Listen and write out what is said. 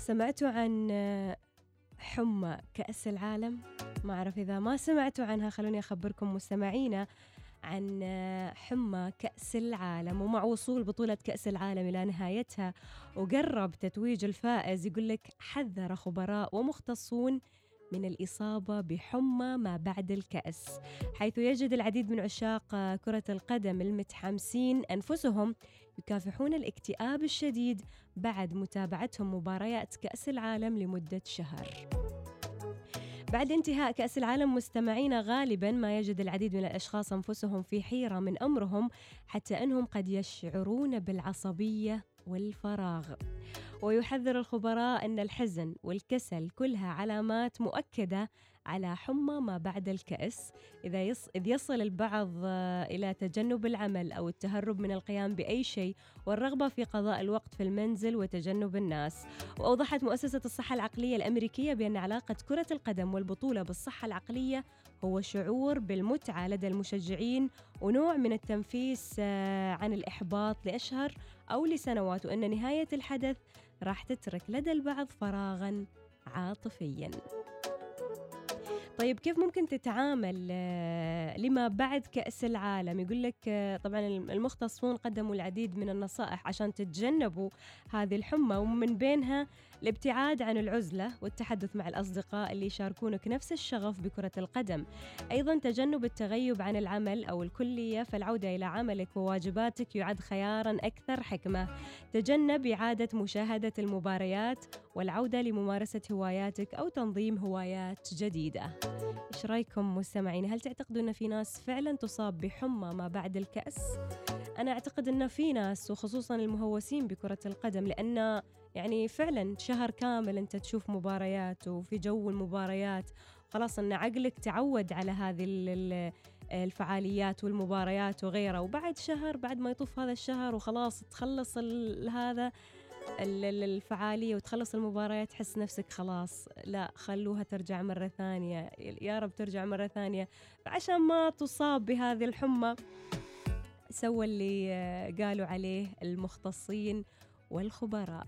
سمعتوا عن حمى كأس العالم؟ ما أعرف إذا ما سمعتوا عنها خلوني أخبركم مستمعينا عن حمى كأس العالم ومع وصول بطولة كأس العالم إلى نهايتها وقرب تتويج الفائز يقول لك حذر خبراء ومختصون من الإصابة بحمى ما بعد الكأس حيث يجد العديد من عشاق كرة القدم المتحمسين أنفسهم يكافحون الاكتئاب الشديد بعد متابعتهم مباريات كأس العالم لمدة شهر. بعد انتهاء كأس العالم مستمعين غالبا ما يجد العديد من الأشخاص أنفسهم في حيرة من أمرهم حتى أنهم قد يشعرون بالعصبية والفراغ. ويحذر الخبراء أن الحزن والكسل كلها علامات مؤكدة على حمى ما بعد الكأس إذا يص... إذ يصل البعض آه، إلى تجنب العمل أو التهرب من القيام بأي شيء والرغبة في قضاء الوقت في المنزل وتجنب الناس. وأوضحت مؤسسة الصحة العقلية الأمريكية بأن علاقة كرة القدم والبطولة بالصحة العقلية هو شعور بالمتعة لدى المشجعين ونوع من التنفيس آه، عن الإحباط لأشهر أو لسنوات وأن نهاية الحدث راح تترك لدى البعض فراغا عاطفيا. طيب كيف ممكن تتعامل آه، لما بعد كأس العالم؟ يقول لك آه، طبعا المختصون قدموا العديد من النصائح عشان تتجنبوا هذه الحمى ومن بينها الابتعاد عن العزلة والتحدث مع الأصدقاء اللي يشاركونك نفس الشغف بكرة القدم. أيضا تجنب التغيب عن العمل أو الكلية فالعودة إلى عملك وواجباتك يعد خيارا أكثر حكمة. تجنب إعادة مشاهدة المباريات والعودة لممارسة هواياتك أو تنظيم هوايات جديدة إيش رأيكم مستمعين هل تعتقدوا أن في ناس فعلا تصاب بحمى ما بعد الكأس؟ أنا أعتقد أن في ناس وخصوصا المهوسين بكرة القدم لأن يعني فعلا شهر كامل أنت تشوف مباريات وفي جو المباريات خلاص أن عقلك تعود على هذه الفعاليات والمباريات وغيرها وبعد شهر بعد ما يطوف هذا الشهر وخلاص تخلص هذا الفعالية وتخلص المباراة تحس نفسك خلاص لا خلوها ترجع مرة ثانية. يا رب ترجع مرة ثانية. عشان ما تصاب بهذه الحمى سوى اللي قالوا عليه المختصين والخبراء.